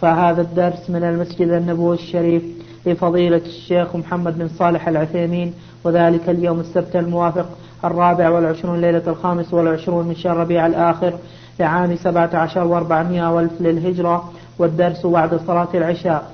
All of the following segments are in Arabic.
فهذا الدرس من المسجد النبوي الشريف لفضيلة الشيخ محمد بن صالح العثيمين وذلك اليوم السبت الموافق الرابع والعشرون ليلة الخامس والعشرون من شهر ربيع الآخر لعام سبعة عشر وأربعمائة وألف للهجرة والدرس بعد صلاة العشاء.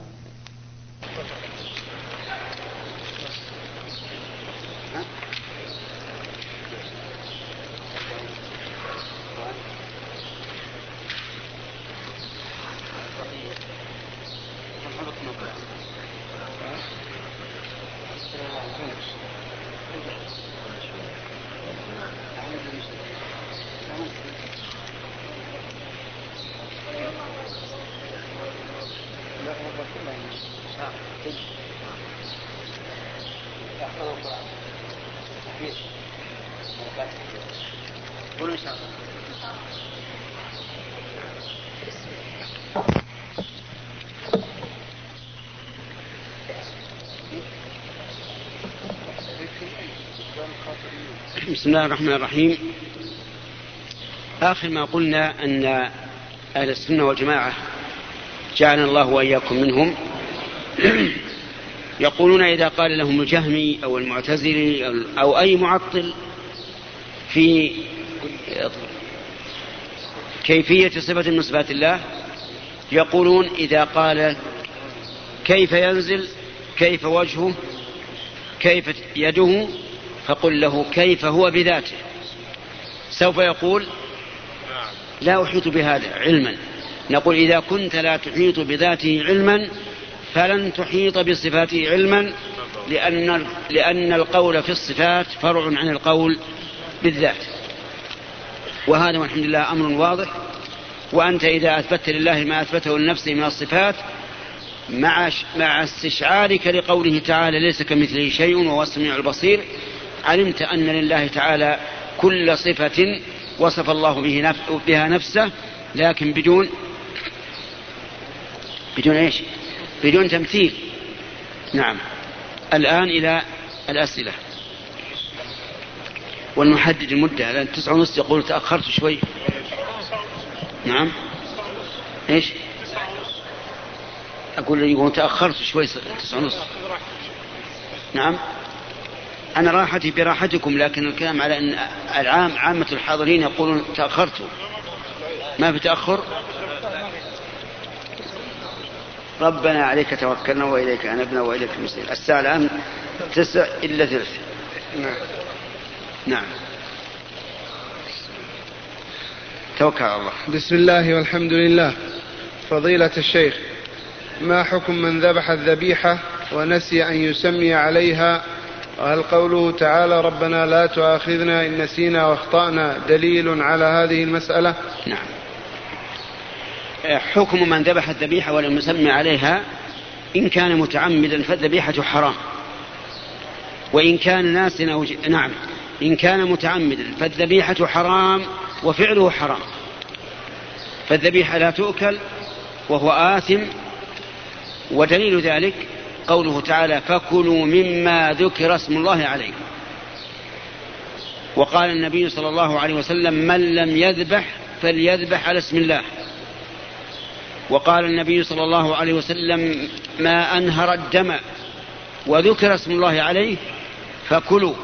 الله الرحمن الرحيم. آخر ما قلنا أن أهل السنة والجماعة جعلنا الله وإياكم منهم. يقولون إذا قال لهم الجهمي أو المعتزلي أو أي معطل في كيفية صفة من صفات الله يقولون إذا قال كيف ينزل كيف وجهه كيف يده فقل له كيف هو بذاته. سوف يقول لا أحيط بهذا علما. نقول إذا كنت لا تحيط بذاته علما فلن تحيط بصفاته علما لأن, لأن القول في الصفات فرع عن القول بالذات. وهذا والحمد لله أمر واضح. وأنت إذا أثبت لله ما أثبته لنفسه من الصفات مع مع استشعارك لقوله تعالى ليس كمثله شيء وهو السميع البصير علمت أن لله تعالى كل صفة وصف الله به نف... بها نفسه لكن بدون بدون إيش؟ بدون تمثيل. نعم. الآن إلى الأسئلة. ولنحدد المدة لأن تسعة ونص يقول تأخرت شوي. نعم. إيش؟ أقول يقول تأخرت شوي تسعة ونص. نعم. أنا راحتي براحتكم لكن الكلام على أن العام عامة الحاضرين يقولون تأخرتوا. ما في تأخر؟ ربنا عليك توكلنا وإليك أنبنا وإليك المصير. الساعة الآن تسع إلا ثلث. نعم نعم. توكل على الله. بسم الله والحمد لله. فضيلة الشيخ ما حكم من ذبح الذبيحة ونسي أن يسمي عليها وهل قوله تعالى ربنا لا تؤاخذنا إن نسينا وأخطأنا دليل على هذه المسألة؟ نعم. حكم من ذبح الذبيحة ولم يسمي عليها إن كان متعمدا فالذبيحة حرام. وإن كان ناسا أو ج... نعم. إن كان متعمدا فالذبيحة حرام وفعله حرام. فالذبيحة لا تؤكل وهو آثم ودليل ذلك قوله تعالى فكلوا مما ذكر اسم الله عليه وقال النبي صلى الله عليه وسلم من لم يذبح فليذبح على اسم الله. وقال النبي صلى الله عليه وسلم ما أنهر الدم وذكر اسم الله عليه فكلوا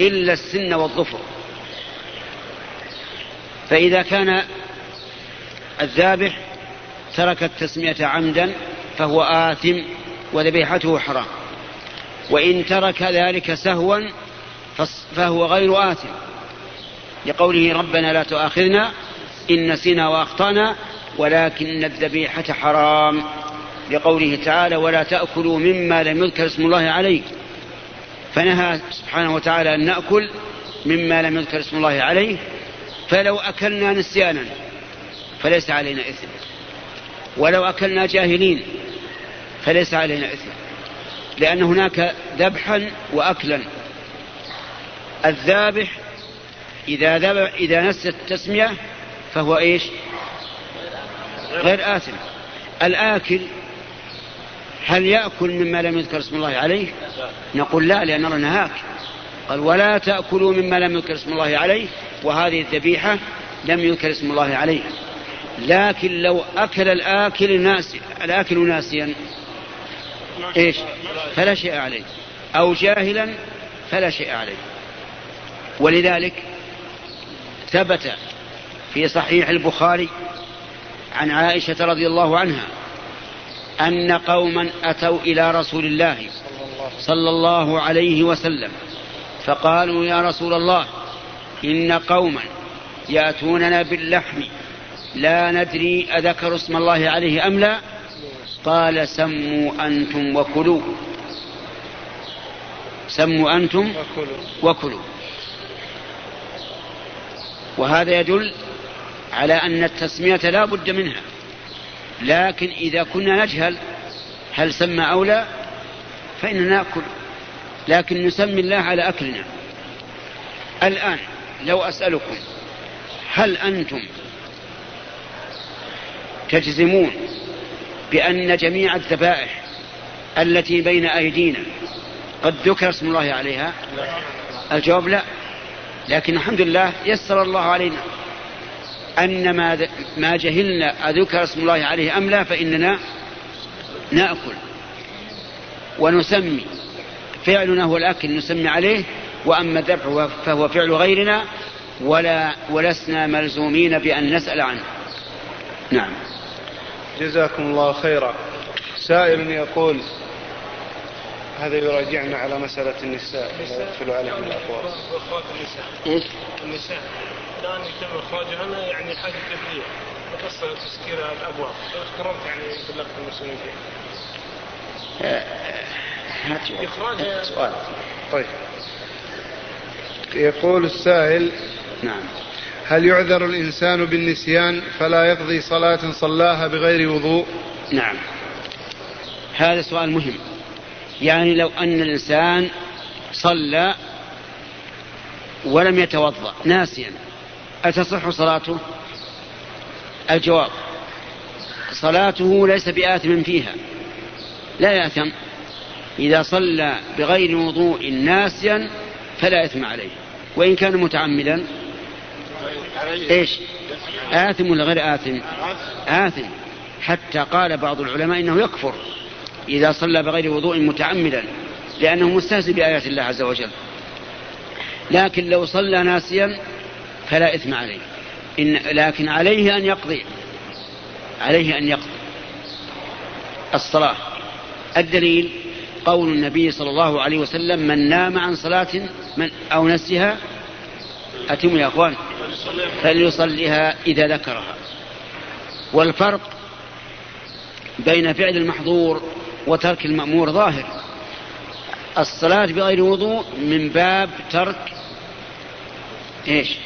إلا السن والظفر. فإذا كان الذابح ترك التسمية عمدا فهو آثم وذبيحته حرام. وإن ترك ذلك سهوا فهو غير آثم. لقوله ربنا لا تؤاخذنا إن نسينا وأخطأنا ولكن الذبيحة حرام. لقوله تعالى ولا تأكلوا مما لم يذكر اسم الله عليه فنهى سبحانه وتعالى أن نأكل مما لم يذكر اسم الله عليه. فلو أكلنا نسيانا فليس علينا إثم. ولو أكلنا جاهلين فليس علينا إثم. لأن هناك ذبحا وأكلا. الذابح إذا ذبح إذا نسى التسمية فهو إيش؟ غير آثم. الآكل هل يأكل مما لم يذكر اسم الله عليه؟ نقول لا لأن الله نهاك. قال ولا تأكلوا مما لم يذكر اسم الله عليه وهذه الذبيحة لم يذكر اسم الله عليه. لكن لو أكل الآكل ناسي الآكل ناسيا إيش؟ فلا شيء عليه. أو جاهلا فلا شيء عليه. ولذلك ثبت في صحيح البخاري عن عائشة رضي الله عنها أن قوما أتوا إلى رسول الله صلى الله عليه وسلم فقالوا يا رسول الله إن قوما يأتوننا باللحم لا ندري أذكر اسم الله عليه أم لا قال سموا أنتم وكلوا. سموا أنتم وكلوا. وهذا يدل على أن التسمية لا بد منها. لكن إذا كنا نجهل هل سمى أو لا فإننا نأكل. لكن نسمي الله على أكلنا. الآن لو أسألكم هل أنتم تجزمون بأن جميع الذبائح التي بين أيدينا قد ذكر اسم الله عليها. الجواب لا. لكن الحمد لله يسر الله علينا أن ما, ما جهلنا أذكر اسم الله عليه أم لا فإننا نأكل ونسمي فعلنا هو الأكل نسمي عليه وأما الذبح فهو فعل غيرنا ولا ولسنا ملزومين بأن نسأل عنه. نعم. جزاكم الله خيرا. سائل يقول هذا يراجعنا على مسألة النساء يدخل عليهم الأقوال. إخراج النساء. إيش؟ النساء. الآن يتم إخراجهن يعني حاجة جبرية قصة تسكير الأبواب. اخترمت يعني بلغت المسلمين فيها. إخراج سؤال. طيب. يقول السائل نعم. هل يعذر الإنسان بالنسيان فلا يقضي صلاة صلاها بغير وضوء؟ نعم. هذا سؤال مهم. يعني لو أن الإنسان صلى ولم يتوضأ ناسيا أتصح صلاته؟ الجواب صلاته ليس بآثم فيها. لا يأثم. إذا صلى بغير وضوء ناسيا فلا إثم عليه. وإن كان متعمدا إيش؟ آثم ولا غير آثم؟ آثم. حتى قال بعض العلماء إنه يكفر إذا صلى بغير وضوء متعمدا لأنه مستهزئ بآيات الله عز وجل. لكن لو صلى ناسيا فلا إثم عليه. إن لكن عليه أن يقضي. عليه أن يقضي. الصلاة. الدليل قول النبي صلى الله عليه وسلم من نام عن صلاة من أو نسيها أتم يا أخوان. فليصليها إذا ذكرها. والفرق بين فعل المحظور وترك المأمور ظاهر. الصلاة بغير وضوء من باب ترك إيش؟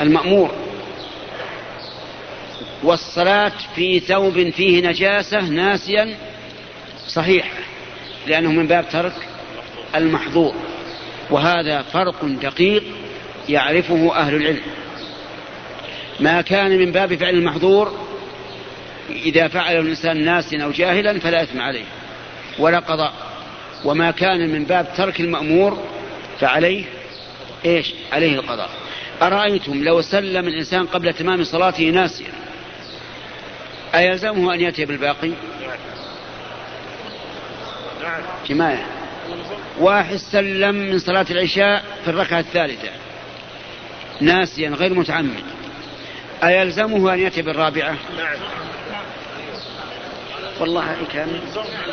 المأمور. والصلاة في ثوب فيه نجاسة ناسيا صحيح لأنه من باب ترك المحظور. وهذا فرق دقيق يعرفه أهل العلم. ما كان من باب فعل المحظور إذا فعل الإنسان ناسيا أو جاهلا فلا إثم عليه ولا قضاء وما كان من باب ترك المأمور فعليه إيش؟ عليه القضاء. أرأيتم لو سلم الإنسان قبل تمام صلاته ناسيا أيلزمه أن يأتي بالباقي؟ حماية واحد سلم من صلاة العشاء في الركعة الثالثة ناسيا غير متعمد أيلزمه أن يأتي بالرابعة؟ نعم. والله كان.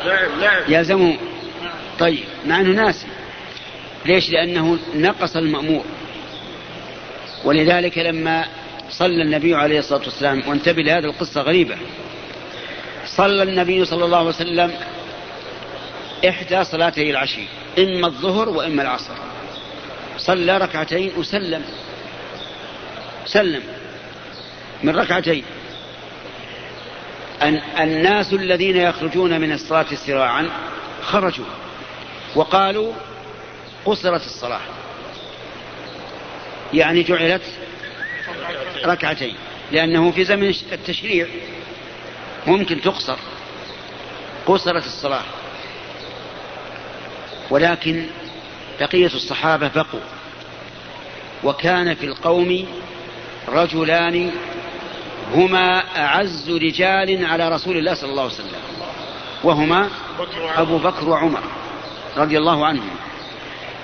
نعم نعم. يلزمه. طيب مع أنه ناسي. ليش؟ لأنه نقص المأمور. ولذلك لما صلى النبي عليه الصلاة والسلام وانتبه لهذه القصة غريبة. صلى النبي صلى الله عليه وسلم إحدى صلاتي العشي إما الظهر وإما العصر. صلى ركعتين وسلم. سلم. من ركعتين. أن الناس الذين يخرجون من الصلاة سراعا خرجوا وقالوا قصرت الصلاة. يعني جعلت ركعتين. لأنه في زمن التشريع ممكن تقصر. قصرت الصلاة. ولكن بقية الصحابة بقوا. وكان في القوم رجلان هما أعز رجال على رسول الله صلى الله عليه وسلم وهما أبو بكر وعمر رضي الله عنهم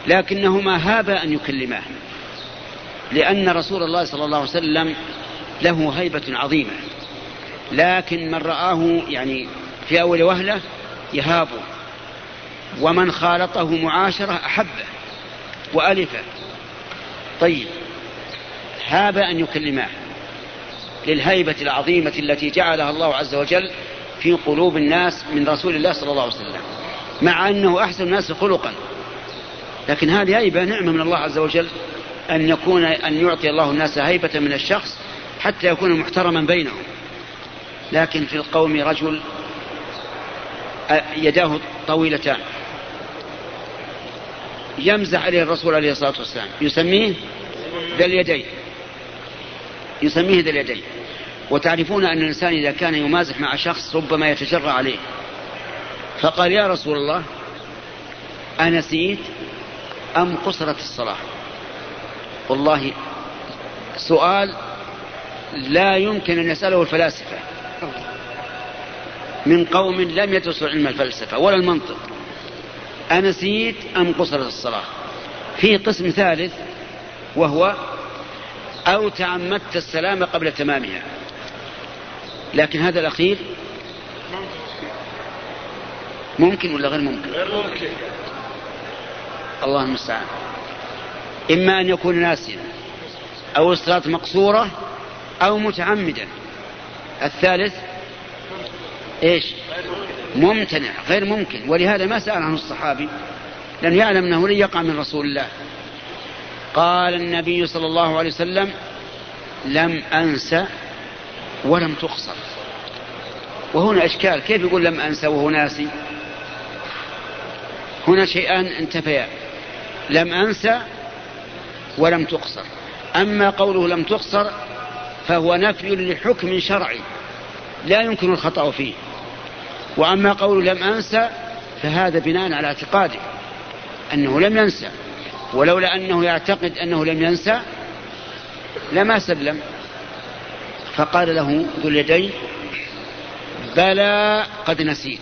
لكنهما هابا أن يكلماه لأن رسول الله صلى الله عليه وسلم له هيبة عظيمة لكن من رآه يعني في أول وهلة يهابه ومن خالطه معاشرة أحبه وألفه. طيب هاب أن يكلماه. للهيبة العظيمة التي جعلها الله عز وجل في قلوب الناس من رسول الله صلى الله عليه وسلم. مع أنه أحسن الناس خلقا. لكن هذه هيبة نعمة من الله عز وجل أن يكون أن يعطي الله الناس هيبة من الشخص حتى يكون محترما بينهم. لكن في القوم رجل يداه طويلتان. يمزح عليه الرسول عليه الصلاة والسلام. يسميه ذا اليدين. يسميه ذا اليدين. وتعرفون أن الإنسان إذا كان يمازح مع شخص ربما يتجرأ عليه. فقال يا رسول الله أنسيت أم قصرت الصلاة؟ والله سؤال لا يمكن أن يسأله الفلاسفة. من قوم لم يدرسوا علم الفلسفة ولا المنطق. أنسيت أم قصرت الصلاة؟ في قسم ثالث وهو أو تعمدت السلام قبل تمامها. لكن هذا الأخير ممكن ولا غير ممكن؟ غير ممكن. الله المستعان. إما أن يكون ناسيا أو الصلاة مقصورة أو متعمدا. الثالث إيش؟ ممتنع غير ممكن. ولهذا ما سأل عنه الصحابي لأنه يعلم أنه لن يقع من رسول الله. قال النبي صلى الله عليه وسلم لم أنسى ولم تقصر. وهنا إشكال كيف يقول لم أنسى وهو ناسي هنا شيئان انتفيا لم أنسى ولم تقصر. أما قوله لم تقصر فهو نفي لحكم شرعي لا يمكن الخطأ فيه. وأما قوله لم أنسى فهذا بناء على اعتقاده أنه لم ينسى ولولا أنه يعتقد أنه لم ينسى لما سلم. فقال له ذو اليدين بلى قد نسيت.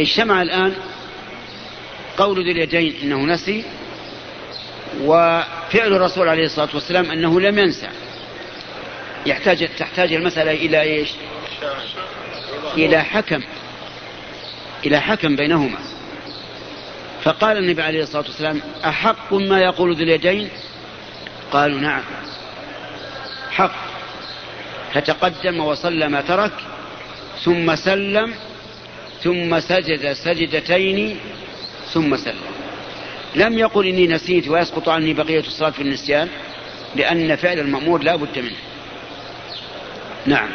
اجتمع الآن قول ذي اليدين أنه نسي وفعل الرسول عليه الصلاة والسلام أنه لم ينسى. يحتاج تحتاج المسألة إلى إيش؟ إلى حكم. إلى حكم بينهما. فقال النبي عليه الصلاة والسلام أحق ما يقول ذو اليدين؟ قالوا نعم. حق. فتقدم وصلى ما ترك ثم سلم ثم سجد سجدتين ثم سلم. لم يقل إني نسيت ويسقط عني بقية الصلاة في النسيان لأن فعل المأمور لا بد منه. نعم.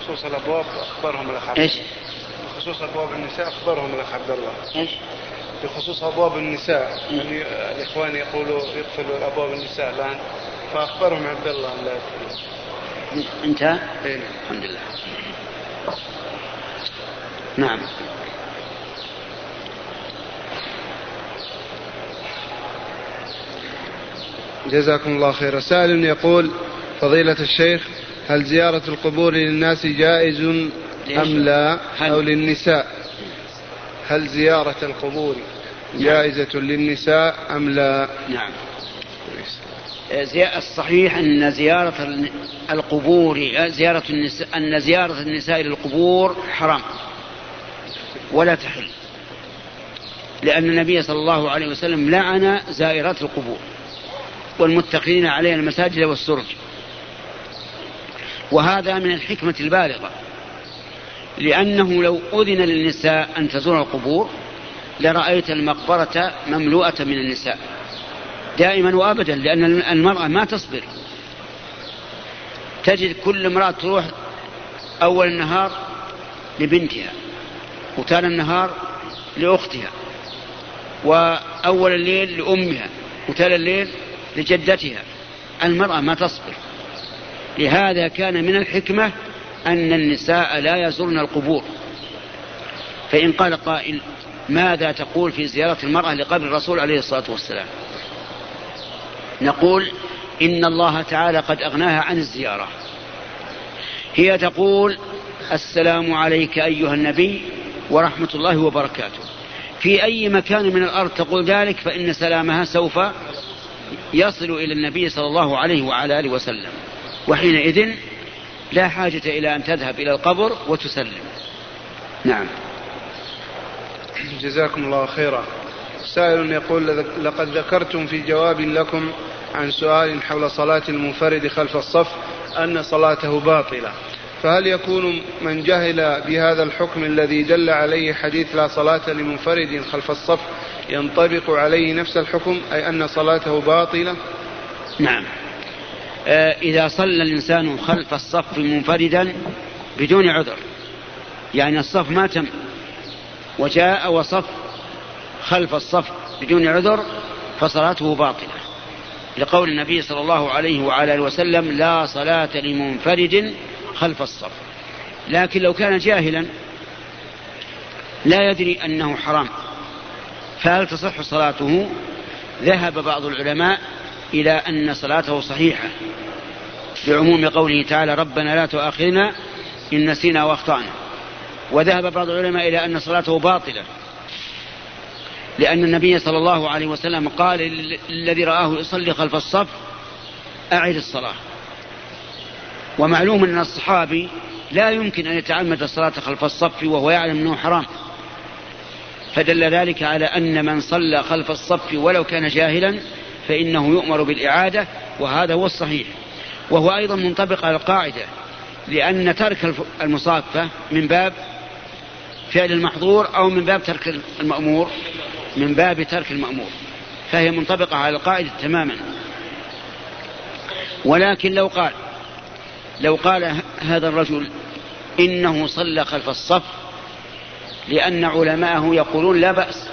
بخصوص الأبواب أخبرهم الاخ عبد إيش؟ بخصوص ابواب النساء أخبرهم الاخ عبد الله. إيش؟ بخصوص أبواب النساء. يعني الإخوان يقولوا يقفلوا أبواب النساء الآن. فأخبرهم عبد الله أن لا يدخلون انتهى؟ إيه. الحمد لله. نعم. جزاكم الله خيرا. سائل يقول فضيلة الشيخ هل زيارة القبور للناس جائز أم لا؟ أو للنساء؟ هل زيارة القبور جائزة للنساء أم لا؟ نعم. زي- الصحيح أن زيارة القبور زيارة النساء أن زيارة النساء للقبور حرام. ولا تحل. لأن النبي صلى الله عليه وسلم لعن زائرات القبور والمتخذين عليها المساجد والسرج. وهذا من الحكمة البالغة. لأنه لو أذن للنساء أن تزور القبور لرأيت المقبرة مملوءة من النساء. دائما وابدا لأن المرأة ما تصبر. تجد كل امرأة تروح أول النهار لبنتها وثاني النهار لأختها وأول الليل لأمها وثاني الليل لجدتها. المرأة ما تصبر. لهذا كان من الحكمة أن النساء لا يزورن القبور. فإن قال قائل ماذا تقول في زيارة المرأة لقبر الرسول عليه الصلاة والسلام؟ نقول إن الله تعالى قد أغناها عن الزيارة. هي تقول السلام عليك أيها النبي ورحمة الله وبركاته. في أي مكان من الأرض تقول ذلك فإن سلامها سوف يصل إلى النبي صلى الله عليه وعلى آله وسلم. وحينئذ لا حاجة إلى أن تذهب إلى القبر وتسلم. نعم. جزاكم الله خيرا. سائل يقول لقد ذكرتم في جواب لكم عن سؤال حول صلاة المنفرد خلف الصف أن صلاته باطلة. فهل يكون من جهل بهذا الحكم الذي دل عليه حديث لا صلاة لمنفرد خلف الصف ينطبق عليه نفس الحكم أي أن صلاته باطلة؟ نعم. آه، إذا صلى الإنسان خلف الصف منفردا بدون عذر يعني الصف ما تم. وجاء وصف خلف الصف بدون عذر فصلاته باطلة. لقول النبي صلى الله عليه وعلى وسلم لا صلاة لمنفرد خلف الصف. لكن لو كان جاهلا لا يدري أنه حرام. فهل تصح صلاته؟ ذهب بعض العلماء إلى أن صلاته صحيحة بعموم قوله تعالى ربنا لا تؤاخذنا إن نسينا وأخطأنا. وذهب بعض العلماء إلى أن صلاته باطلة. لأن النبي صلى الله عليه وسلم قال الذي رآه يصلي خلف الصف أعد الصلاة. ومعلوم أن الصحابي لا يمكن أن يتعمد الصلاة خلف الصف وهو يعلم أنه حرام. فدل ذلك على أن من صلى خلف الصف ولو كان جاهلا فإنه يؤمر بالإعادة وهذا هو الصحيح. وهو أيضا منطبق على القاعدة لأن ترك المصافة من باب فعل المحظور أو من باب ترك المأمور من باب ترك المأمور. فهي منطبقة على القاعدة تماما. ولكن لو قال لو قال هذا الرجل إنه صلى خلف الصف لأن علماءه يقولون لا بأس.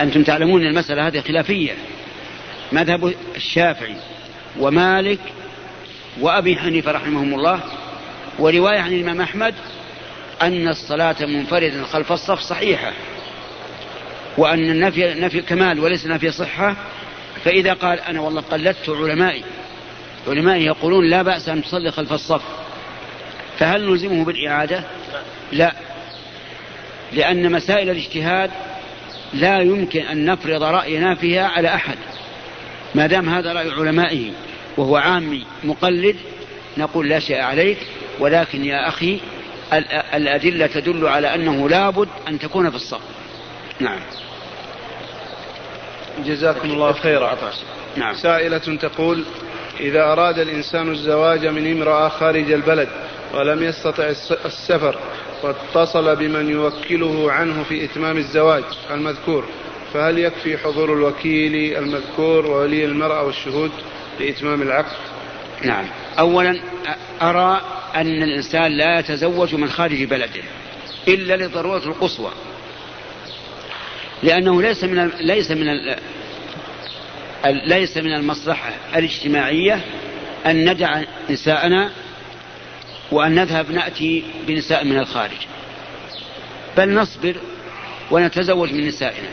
أنتم تعلمون المسألة هذه خلافية. مذهب الشافعي ومالك وأبي حنيفة رحمهم الله ورواية عن الإمام أحمد أن الصلاة منفردا خلف الصف صحيحة وأن النفي نفي كمال وليس نفي صحة. فإذا قال أنا والله قلدت علمائي علمائي يقولون لا بأس أن تصلي خلف الصف. فهل نلزمه بالإعادة؟ لا. لأن مسائل الاجتهاد لا يمكن أن نفرض رأينا فيها على أحد. ما دام هذا رأي علمائه وهو عامي مقلد نقول لا شيء عليك ولكن يا أخي الأدلة تدل على أنه لابد أن تكون في الصف. نعم. جزاكم الله خيرا. نعم. سائلة تقول إذا أراد الإنسان الزواج من امرأة خارج البلد ولم يستطع السفر واتصل بمن يوكله عنه في إتمام الزواج المذكور فهل يكفي حضور الوكيل المذكور وولي المرأة والشهود لإتمام العقد؟ نعم. أولا أرى أن الإنسان لا يتزوج من خارج بلده إلا لضرورة القصوى. لأنه ليس من ليس من ليس من المصلحة الاجتماعية أن ندع نساءنا وأن نذهب نأتي بنساء من الخارج. بل نصبر ونتزوج من نسائنا.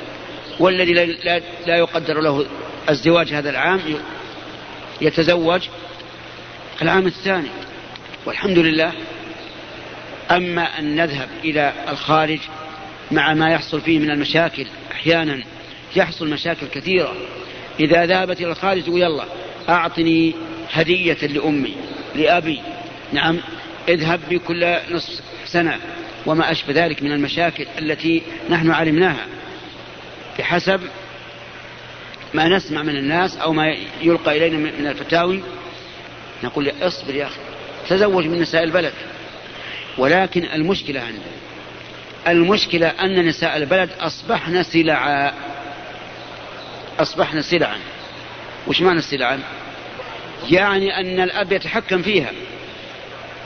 والذي لا, لا يقدر له الزواج هذا العام يتزوج العام الثاني. والحمد لله. أما أن نذهب إلى الخارج مع ما يحصل فيه من المشاكل أحيانا يحصل مشاكل كثيرة. إذا ذهبت إلى الخارج تقول يلا أعطني هدية لأمي لأبي. نعم اذهب بي كل نصف سنة. وما أشبه ذلك من المشاكل التي نحن علمناها. بحسب ما نسمع من الناس أو ما يلقى إلينا من الفتاوي نقول اصبر يا أخي. تزوج من نساء البلد. ولكن المشكلة عندنا المشكلة أن نساء البلد أصبحن سلعا أصبحن سلعا وش معنى السلعا يعني أن الأب يتحكم فيها.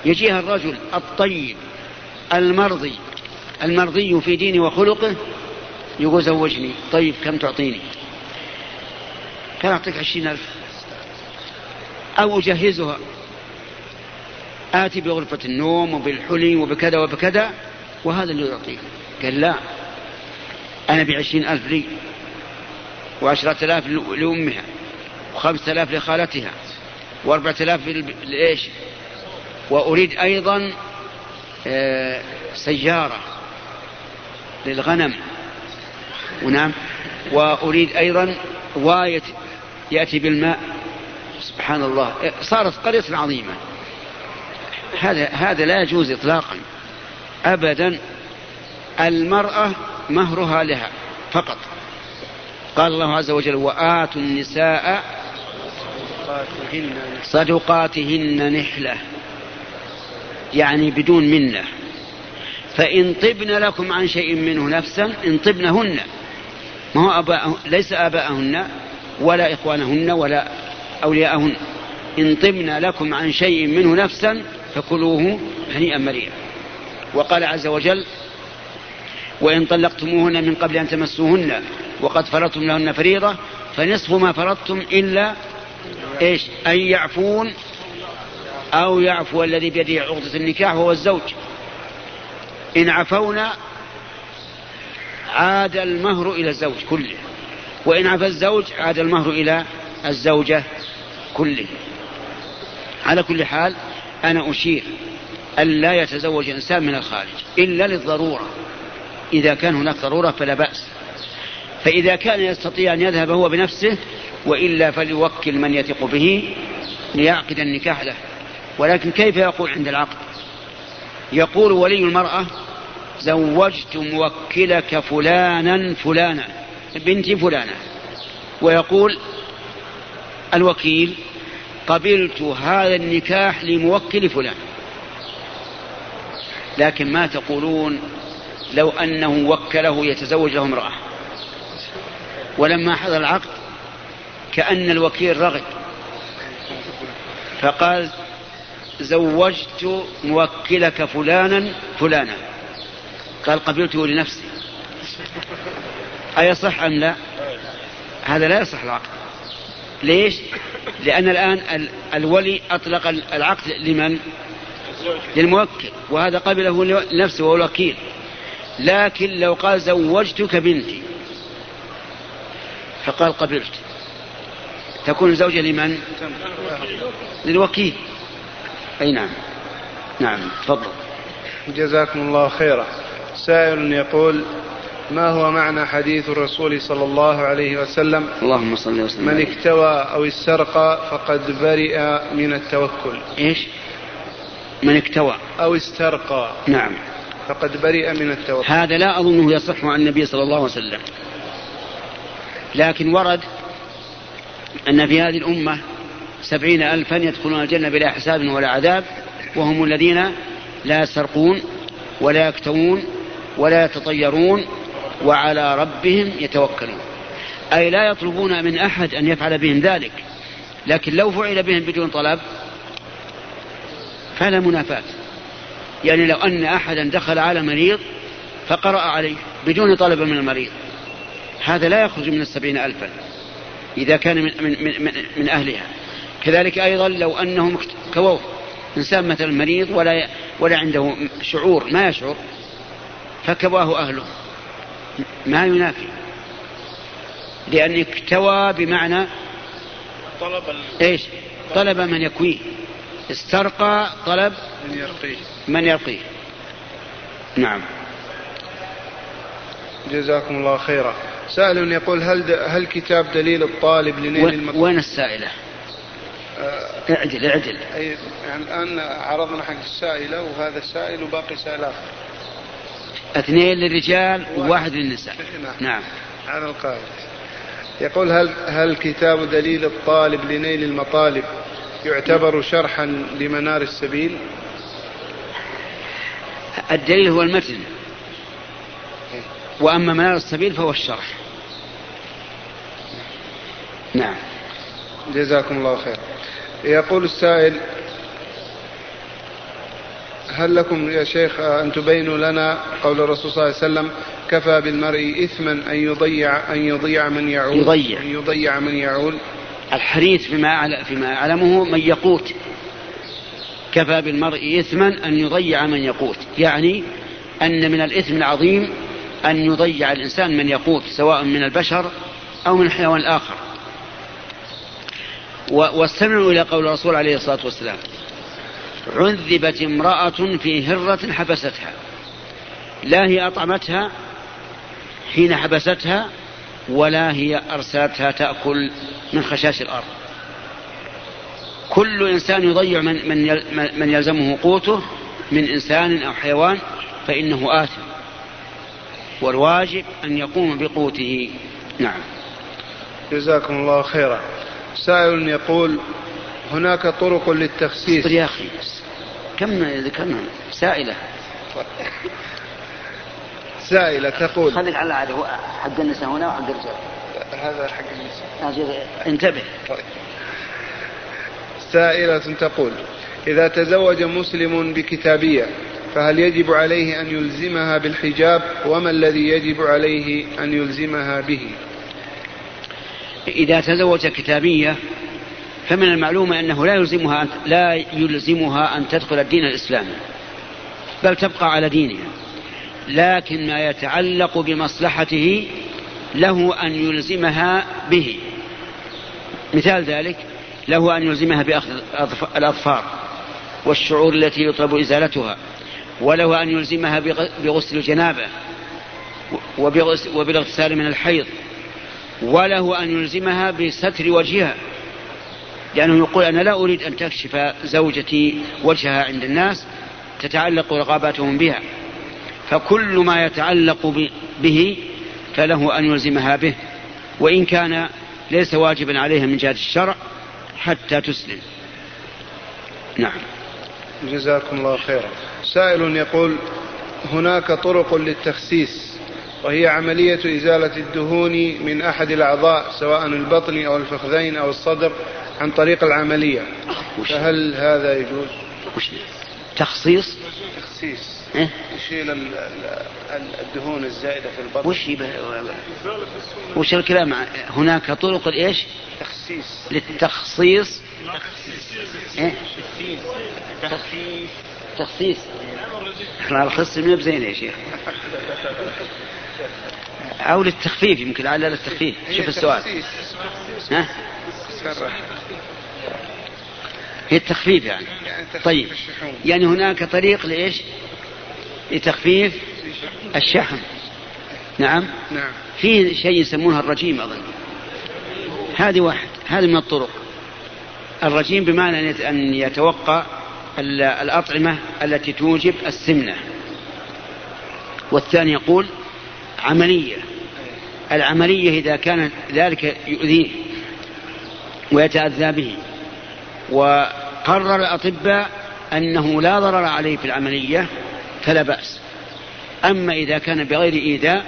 يجيها الرجل الطيب المرضي المرضي في دينه وخلقه يقول زوجني طيب كم تعطيني؟ كان أعطيك عشرين ألف؟ أو أجهزها. آتي بغرفة النوم وبالحلي وبكذا وبكذا وهذا اللي يعطيك قال لا أنا بعشرين ألف لي وعشرة آلاف لأمها وخمسة آلاف لخالتها وأربعة آلاف لإيش؟ وأريد أيضا آه، سيارة للغنم. ونعم. وأريد أيضا واية يأتي بالماء. سبحان الله. صارت قرية عظيمة. هذا هذا لا يجوز إطلاقا. أبدا المرأة مهرها لها فقط. قال الله عز وجل وآتوا النساء صدقاتهن. نحلة. يعني بدون منة. فإن طبن لكم عن شيء منه نفسا إن طبنهن. ما هو أباء ليس آباءهن ولا إخوانهن ولا أولياءهن. إن طبن لكم عن شيء منه نفسا فكلوه هنيئا مريئا. وقال عز وجل وإن طلقتموهن من قبل أن تمسوهن وقد فرضتم لهن فريضة فنصف ما فرضتم إلا إيش؟ أن يعفون أو يعفو الذي بيده عقدة النكاح وهو الزوج. إن عفونا عاد المهر إلى الزوج كله وإن عفى الزوج عاد المهر إلى الزوجة كله. على كل حال أنا أشير أن لا يتزوج إنسان من الخارج إلا للضرورة. إذا كان هناك ضرورة فلا بأس. فإذا كان يستطيع أن يذهب هو بنفسه وإلا فليوكل من يثق به ليعقد النكاح له. ولكن كيف يقول عند العقد؟ يقول ولي المرأة زوجت موكلك فلانا فلانا بنتي فلانة. ويقول الوكيل قبلت هذا النكاح لموكل فلان. لكن ما تقولون لو أنه وكله يتزوج له امرأة. ولما حضر العقد كأن الوكيل رغب. فقال زوجت موكلك فلانا فلانا. قال قبلته لنفسي. أيصح أم لا؟ هذا لا يصح العقد. ليش؟ لأن الآن الولي أطلق العقد لمن؟ للموكل وهذا قبله لنفسه وهو الوكيل. لكن لو قال زوجتك بنتي فقال قبلت. تكون زوجة لمن؟ للوكيل. أي نعم. نعم تفضل. جزاكم الله خيرا. سائل يقول ما هو معنى حديث الرسول صلى الله عليه وسلم؟ اللهم صل وسلم من اكتوى أو استرقى فقد برئ من التوكل. إيش؟ من اكتوى. أو استرقى نعم. فقد برئ من التوكل. هذا لا أظنه يصح عن النبي صلى الله عليه وسلم. لكن ورد أن في هذه الأمة سبعين ألفا يدخلون الجنة بلا حساب ولا عذاب وهم الذين لا يسرقون ولا يكتوون ولا يتطيرون وعلى ربهم يتوكلون. أي لا يطلبون من أحد أن يفعل بهم ذلك. لكن لو فعل بهم بدون طلب فلا منافاة. يعني لو أن أحدا دخل على مريض فقرأ عليه بدون طلب من المريض. هذا لا يخرج من السبعين ألفا إذا كان من, من, من, من أهلها. كذلك أيضا لو أنهم كووه. إنسان مثلا مريض ولا ولا عنده شعور ما يشعر فكواه أهله. ما ينافي. لأن اكتوى بمعنى طلب إيش؟ طلب من يكويه. استرقى طلب من يرقيه. من يرقيه. نعم. جزاكم الله خيرا. سائل يقول هل هل كتاب دليل الطالب لنيل المطلوب وين السائلة؟ آه اعدل اعدل. أي يعني الآن عرضنا حق السائلة وهذا السائل وباقي سائل آخر اثنين للرجال وواحد للنساء. نعم, نعم. هذا القائل. يقول هل هل كتاب دليل الطالب لنيل المطالب يعتبر شرحا لمنار السبيل؟ الدليل هو المتن. وأما منار السبيل فهو الشرح. نعم. جزاكم الله خير. يقول السائل هل لكم يا شيخ أن تبينوا لنا قول الرسول صلى الله عليه وسلم كفى بالمرء إثما أن يضيع أن يضيع من يعول؟ يضيع. أن يضيع من يعول. الحديث فيما فيما أعلمه من يقوت. كفى بالمرء إثما أن يضيع من يقوت. يعني أن من الإثم العظيم أن يضيع الإنسان من يقوت سواء من البشر أو من الحيوان الآخر. واستمعوا إلى قول الرسول عليه الصلاة والسلام. عذبت امرأة في هرة حبستها. لا هي أطعمتها حين حبستها ولا هي أرسلتها تأكل من خشاش الأرض. كل إنسان يضيع من, من, من يلزمه قوته من إنسان أو حيوان فإنه آثم. والواجب أن يقوم بقوته. نعم. جزاكم الله خيرا. سائل يقول هناك طرق للتخسيس. يا أخي. كم ذكرنا سائلة؟ سائلة تقول. خليك على العادة حق النساء هنا وحق الرجال. هذا حق النساء. انتبه. طيب. سائلة تقول إذا تزوج مسلم بكتابية فهل يجب عليه أن يلزمها بالحجاب؟ وما الذي يجب عليه أن يلزمها به؟ إذا تزوج كتابية فمن المعلوم أنه لا يلزمها أن لا يلزمها أن تدخل الدين الإسلامي بل تبقى على دينها. لكن ما يتعلق بمصلحته له أن يلزمها به. مثال ذلك له أن يلزمها بأخذ الأظفار والشعور التي يطلب إزالتها وله أن يلزمها بغسل الجنابة وبالاغتسال من الحيض وله أن يلزمها بستر وجهها. لأنه يقول أنا لا أريد أن تكشف زوجتي وجهها عند الناس تتعلق رغباتهم بها. فكل ما يتعلق به فله أن يلزمها به. وإن كان ليس واجبا عليها من جهة الشرع حتى تسلم. نعم. جزاكم الله خيرا. سائل يقول هناك طرق للتخسيس وهي عملية إزالة الدهون من أحد الأعضاء سواء البطن أو الفخذين أو الصدر عن طريق العملية. فهل هذا يجوز؟ وش؟ تخصيص؟ تخسيس إيه؟ يشيل الدهون الزائدة في البطن. وش وش الكلام؟ هناك طرق الايش؟ تخسيس للتخصيص. إيه؟ تخصيص. إحنا الخص من بزين يا شيخ. أو للتخفيف يمكن لعل للتخفيف. شوف السؤال. ها؟ هي التخفيف يعني. طيب. يعني هناك طريق لإيش؟ لتخفيف الشحم. نعم. نعم. في شيء يسمونها الرجيم أظن. هذه واحد. هذه من الطرق. الرجيم بمعنى أن يتوقع الأطعمة التي توجب السمنة. والثاني يقول عملية. العملية إذا كان ذلك يؤذيه ويتأذى به. وقرر الأطباء أنه لا ضرر عليه في العملية فلا بأس. أما إذا كان بغير إيذاء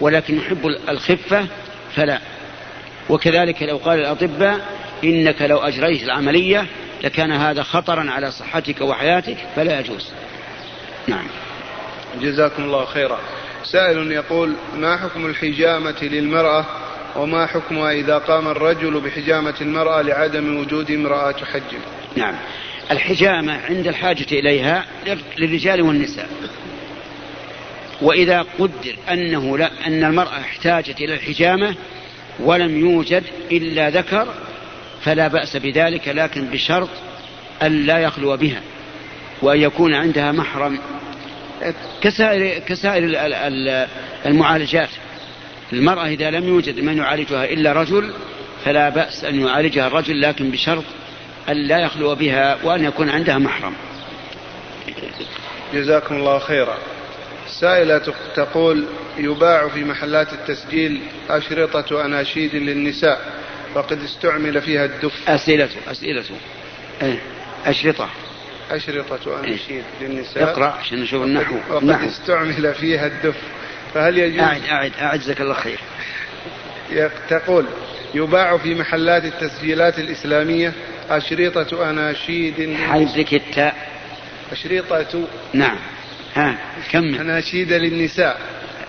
ولكن يحب الخفة فلا. وكذلك لو قال الأطباء إنك لو أجريت العملية لكان هذا خطرا على صحتك وحياتك فلا يجوز. نعم. جزاكم الله خيرا. سائل يقول ما حكم الحجامة للمرأة وما حكمها إذا قام الرجل بحجامة المرأة لعدم وجود امرأة تحجم؟ نعم. الحجامة عند الحاجة إليها للرجال والنساء. وإذا قدر أنه لا أن المرأة احتاجت إلى الحجامة ولم يوجد إلا ذكر فلا بأس بذلك لكن بشرط أن لا يخلو بها وأن يكون عندها محرم. كسائر كسائر المعالجات. المرأة إذا لم يوجد من يعالجها إلا رجل فلا بأس أن يعالجها الرجل لكن بشرط أن لا يخلو بها وأن يكون عندها محرم. جزاكم الله خيرا. سائلة تقول يباع في محلات التسجيل أشرطة أناشيد للنساء وقد استعمل فيها الدف. أسئلة أسئلة. إيه، أشرطة. أشرطة أناشيد للنساء. اقرأ عشان نشوف النحو. وقد النحو. استعمل فيها الدف. فهل يجوز؟ أعد أعد أعجزك الله خير. تقول يباع في محلات التسجيلات الإسلامية أشرطة أناشيد. حيدك التاء. أشرطة. نعم. ها كمل. أناشيد للنساء.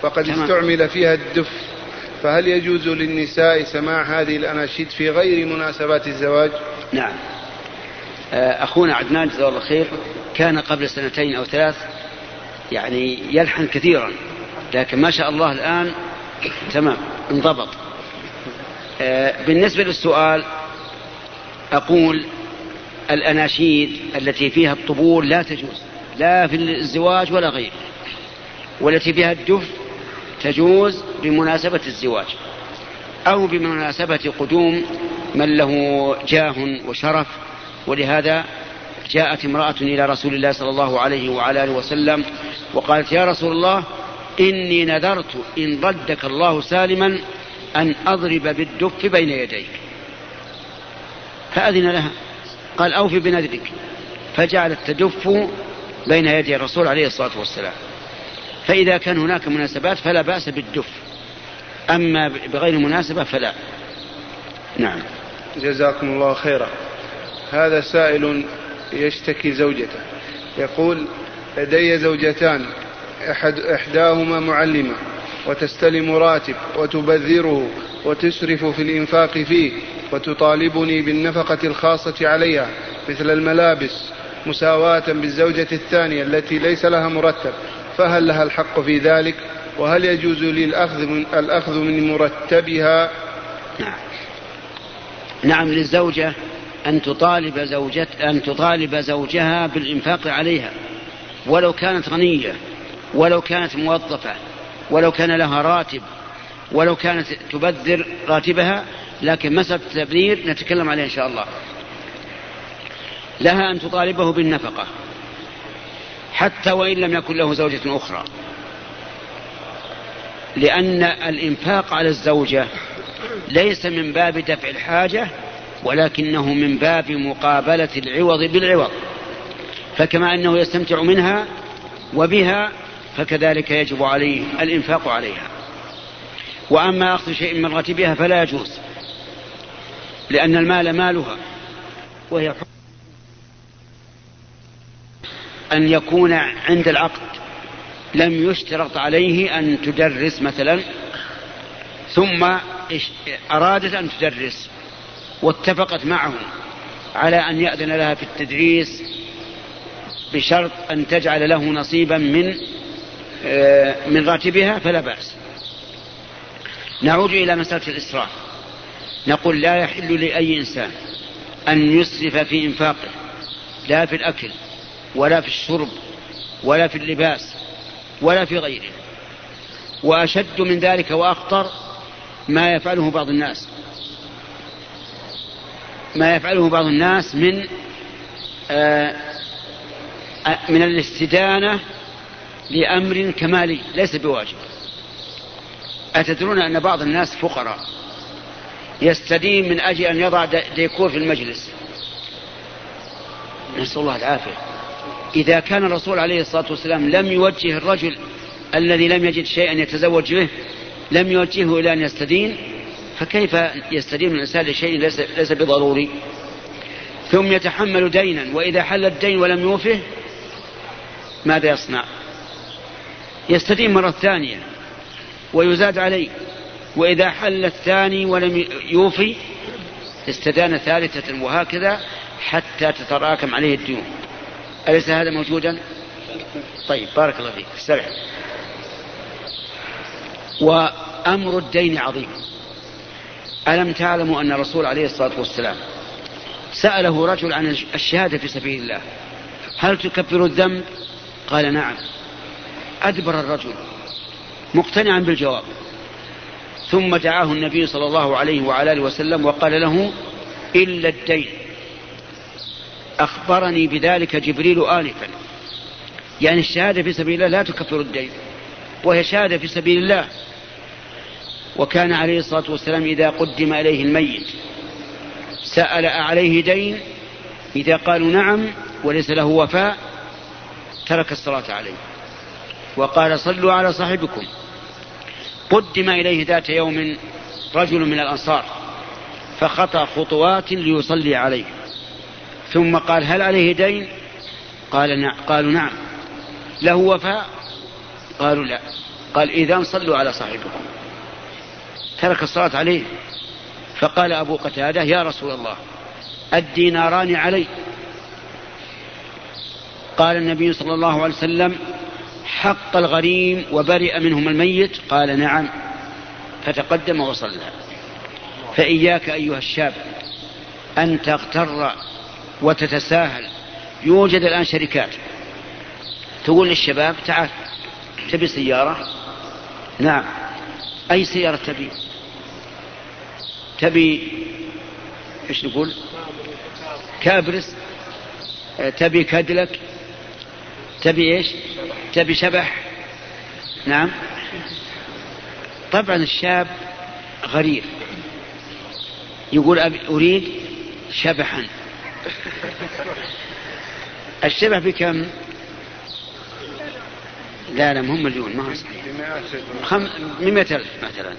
وقد استعمل فيها الدف. فهل يجوز للنساء سماع هذه الأناشيد في غير مناسبات الزواج؟ نعم. آه، أخونا عدنان جزاه الله خير كان قبل سنتين أو ثلاث يعني يلحن كثيرا لكن ما شاء الله الآن تمام انضبط. آه، بالنسبة للسؤال أقول الأناشيد التي فيها الطبول لا تجوز لا في الزواج ولا غيره والتي فيها الدف تجوز بمناسبة الزواج أو بمناسبة قدوم من له جاه وشرف. ولهذا جاءت امرأة إلى رسول الله صلى الله عليه وعلى آله وسلم وقالت يا رسول الله إني نذرت إن ردك الله سالما أن أضرب بالدف بين يديك. فأذن لها. قال أوفي بنذرك. فجعلت تدف بين يدي الرسول عليه الصلاة والسلام. فإذا كان هناك مناسبات فلا بأس بالدف. أما بغير مناسبة فلا. نعم. جزاكم الله خيرا. هذا سائل يشتكي زوجته. يقول لدي زوجتان أحد إحداهما معلمة. وتستلم راتب وتبذره وتسرف في الإنفاق فيه وتطالبني بالنفقة الخاصة عليها مثل الملابس مساواة بالزوجة الثانية التي ليس لها مرتب فهل لها الحق في ذلك؟ وهل يجوز لي الأخذ من, الأخذ من مرتبها؟ نعم. نعم للزوجة أن تطالب زوجة أن تطالب زوجها بالإنفاق عليها ولو كانت غنية ولو كانت موظفة. ولو كان لها راتب ولو كانت تبذر راتبها لكن مسألة التبذير نتكلم عليه إن شاء الله. لها أن تطالبه بالنفقة حتى وإن لم يكن له زوجة أخرى. لأن الإنفاق على الزوجة ليس من باب دفع الحاجة ولكنه من باب مقابلة العوض بالعوض. فكما أنه يستمتع منها وبها فكذلك يجب عليه الإنفاق عليها. وأما أخذ شيء من راتبها فلا يجوز لأن المال مالها وهي أن يكون عند العقد لم يشترط عليه أن تدرس مثلا ثم أرادت أن تدرس واتفقت معه على أن يأذن لها في التدريس بشرط أن تجعل له نصيبا من من راتبها فلا بأس. نعود إلى مسألة الإسراف. نقول لا يحل لأي إنسان أن يسرف في إنفاقه لا في الأكل ولا في الشرب ولا في اللباس ولا في غيره. وأشد من ذلك وأخطر ما يفعله بعض الناس. ما يفعله بعض الناس من آه من الاستدانة لأمر كمالي ليس بواجب. أتدرون أن بعض الناس فقراء يستدين من أجل أن يضع ديكور في المجلس. نسأل الله العافية. إذا كان الرسول عليه الصلاة والسلام لم يوجه الرجل الذي لم يجد شيئا يتزوج به لم يوجهه إلى أن يستدين فكيف يستدين الإنسان لشيء ليس, ليس بضروري؟ ثم يتحمل دينا وإذا حل الدين ولم يوفه ماذا يصنع؟ يستدين مرة ثانية ويزاد عليه. وإذا حل الثاني ولم يوفي استدان ثالثة وهكذا حتى تتراكم عليه الديون. أليس هذا موجودا؟ طيب بارك الله فيك. استرح. وأمر الدين عظيم. ألم تعلموا أن الرسول عليه الصلاة والسلام سأله رجل عن الشهادة في سبيل الله هل تكفر الذنب؟ قال نعم. أدبر الرجل مقتنعا بالجواب. ثم دعاه النبي صلى الله عليه وعلى آله وسلم وقال له إلا الدين. أخبرني بذلك جبريل انفا. يعني الشهادة في سبيل الله لا تكفر الدين وهي شهادة في سبيل الله. وكان عليه الصلاة والسلام إذا قدم إليه الميت سأل عليه دين إذا قالوا نعم وليس له وفاء ترك الصلاة عليه. وقال صلوا على صاحبكم. قدم إليه ذات يوم رجل من الأنصار فخطى خطوات ليصلي عليه. ثم قال هل عليه دين؟ قال نعم. قالوا نعم. له وفاء؟ قالوا لا. قال إذا صلوا على صاحبكم. ترك الصلاة عليه. فقال أبو قتادة يا رسول الله الديناران علي. قال النبي صلى الله عليه وسلم حق الغريم وبرئ منهم الميت؟ قال نعم. فتقدم وصلى. فإياك أيها الشاب أن تغتر وتتساهل. يوجد الآن شركات. تقول للشباب تعال تبي سيارة؟ نعم. أي سيارة تبي؟ تبي إيش نقول؟ كابرس تبي كادلك تبي إيش؟ تبي شبح؟ نعم. طبعا الشاب غريب. يقول أريد شبحا. الشبح بكم؟ لا لا مهم مليون ما خم... مئة ألف مثلا.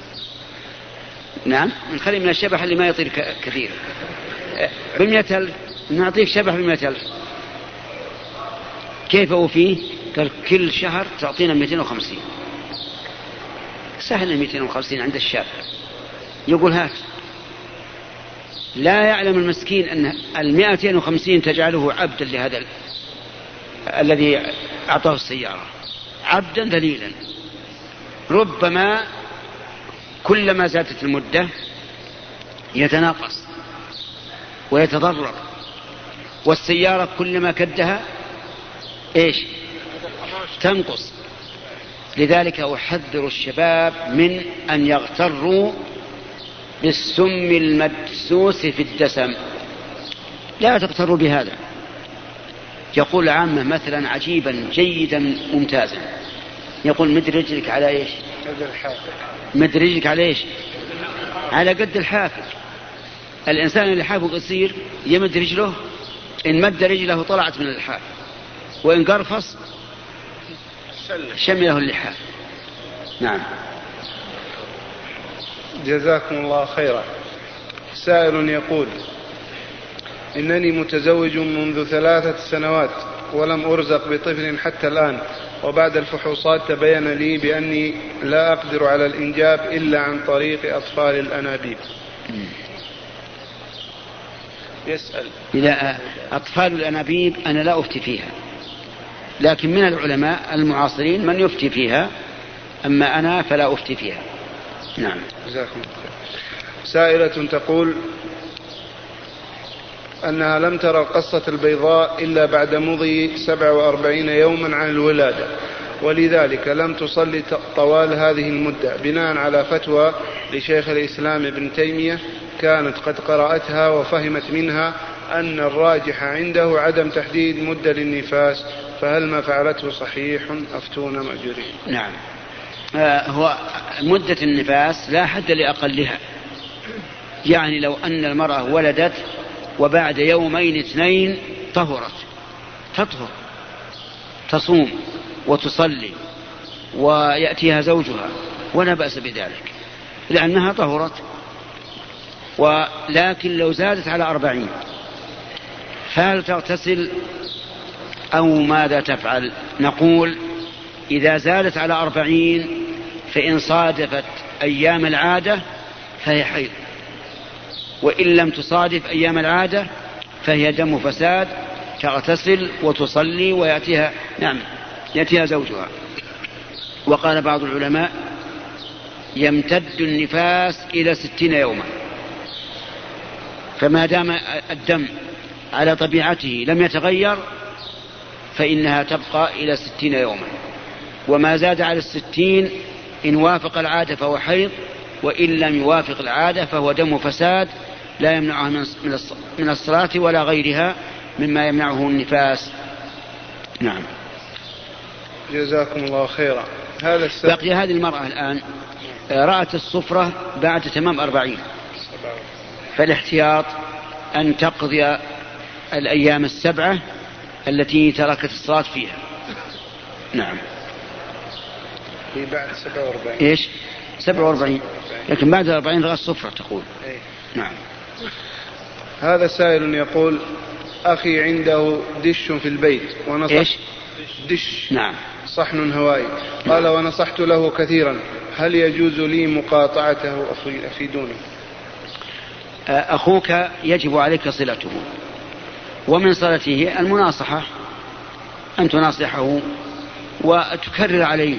نعم. نخلي من الشبح اللي ما يطير كثير. بمئة نعطيك شبح بمئة ألف. كيف أوفيه؟ قال كل شهر تعطينا 250 سهل 250 عند الشاب. يقول هات لا يعلم المسكين أن ال 250 تجعله عبدا لهذا ال... الذي أعطاه السيارة. عبدا ذليلا. ربما كلما زادت المدة يتناقص ويتضرر. والسيارة كلما كدها إيش؟ تنقص. لذلك أحذر الشباب من أن يغتروا بالسم المدسوس في الدسم. لا تغتروا بهذا. يقول العامة مثلا عجيبا جيدا ممتازا. يقول مد رجلك على إيش؟ مد رجلك على إيش؟ على قد الحافل. الإنسان اللي حافه قصير يمد رجله إن مد رجله طلعت من الحافل. وإن قرفص شمله اللحاف نعم. جزاكم الله خيرا. سائل يقول إنني متزوج منذ ثلاثة سنوات ولم أرزق بطفل حتى الآن وبعد الفحوصات تبين لي بأني لا أقدر على الإنجاب إلا عن طريق أطفال الأنابيب. يسأل. إذا أطفال الأنابيب أنا لا أفتي فيها. لكن من العلماء المعاصرين من يفتي فيها أما أنا فلا أفتي فيها. نعم. جزاكم سائلة تقول أنها لم ترى القصة البيضاء إلا بعد مضي 47 يوما عن الولادة ولذلك لم تصلي طوال هذه المدة بناء على فتوى لشيخ الإسلام ابن تيمية كانت قد قرأتها وفهمت منها أن الراجح عنده عدم تحديد مدة للنفاس فهل ما فعلته صحيح؟ أفتونا مأجورين. نعم. آه هو مدة النفاس لا حد لأقلها. يعني لو أن المرأة ولدت وبعد يومين اثنين طهرت. تطهر. تصوم وتصلي ويأتيها زوجها ولا بأس بذلك لأنها طهرت. ولكن لو زادت على أربعين فهل تغتسل أو ماذا تفعل؟ نقول إذا زادت على أربعين فإن صادفت أيام العادة فهي حيض. وإن لم تصادف أيام العادة فهي دم فساد تغتسل وتصلي ويأتيها نعم يأتيها زوجها. وقال بعض العلماء يمتد النفاس إلى ستين يوما. فما دام الدم على طبيعته لم يتغير فإنها تبقى إلى ستين يوما. وما زاد على الستين إن وافق العادة فهو حيض وإن لم يوافق العادة فهو دم فساد لا يمنعها من الصلاة ولا غيرها مما يمنعه النفاس. نعم. جزاكم الله خيرا. هذا السبب بقي هذه المرأة الآن رأت الصفرة بعد تمام أربعين. فالاحتياط أن تقضي الأيام السبعة التي تركت الصلاة فيها. نعم. في بعد 47 إيش؟ 47 لكن بعد 40 رأس صفرة تقول. إيه؟ نعم. هذا سائل يقول أخي عنده دش في البيت ونصح إيش؟ دش. نعم. صحن هوائي. قال ونصحت له كثيرا. هل يجوز لي مقاطعته؟ أفيدوني. أخوك يجب عليك صلته. ومن صلته المناصحة أن تناصحه وتكرر عليه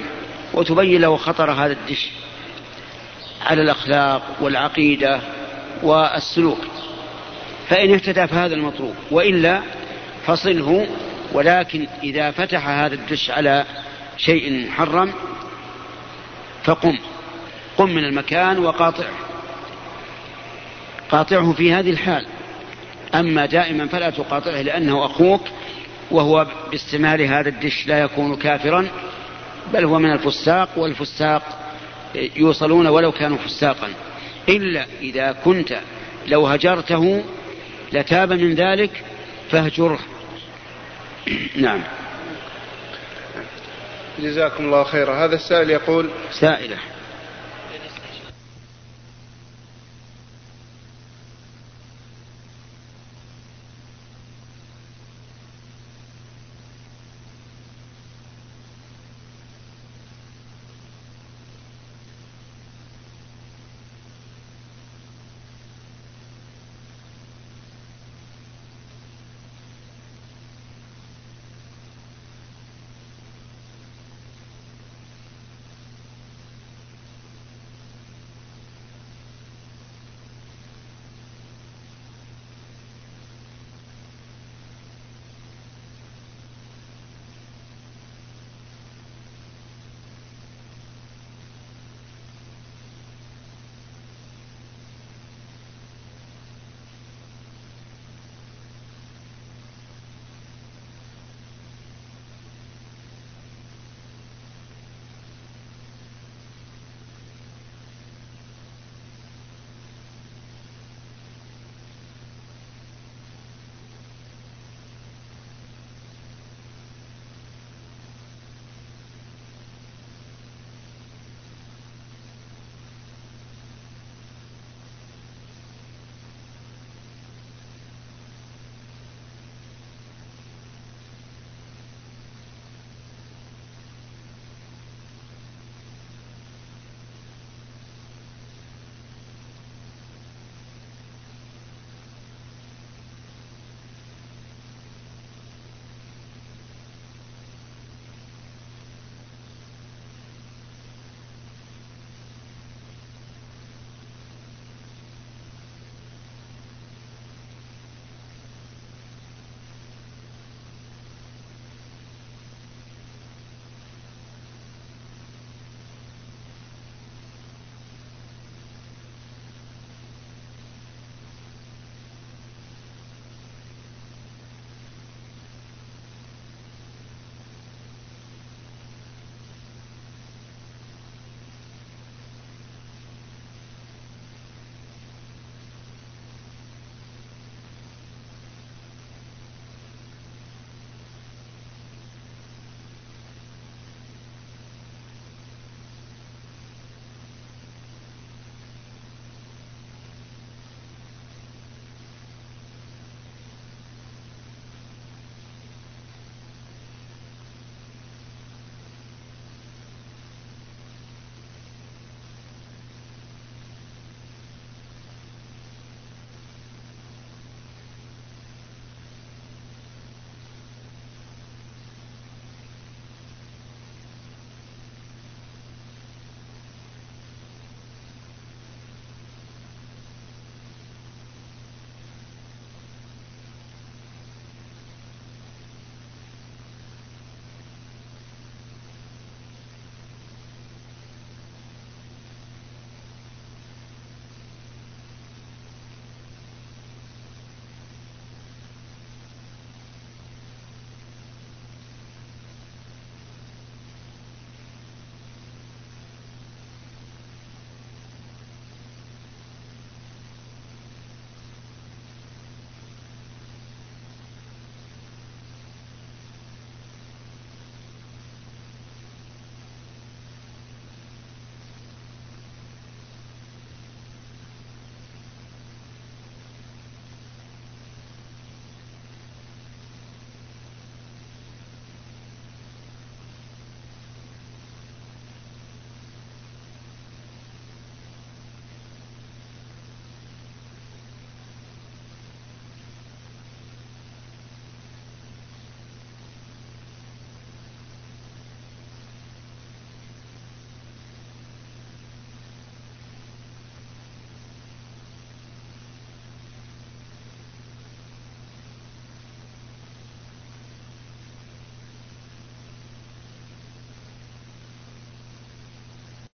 وتبين له خطر هذا الدش على الأخلاق والعقيدة والسلوك. فإن اهتدى فهذا المطلوب وإلا فصله. ولكن إذا فتح هذا الدش على شيء محرم فقم. قم من المكان وقاطعه. قاطعه في هذه الحال. أما دائما فلا تقاطعه لأنه أخوك وهو باستعمال هذا الدش لا يكون كافرا بل هو من الفساق والفساق يوصلون ولو كانوا فساقا. إلا إذا كنت لو هجرته لتاب من ذلك فاهجره. نعم. جزاكم الله خيرا. هذا السائل يقول سائلة.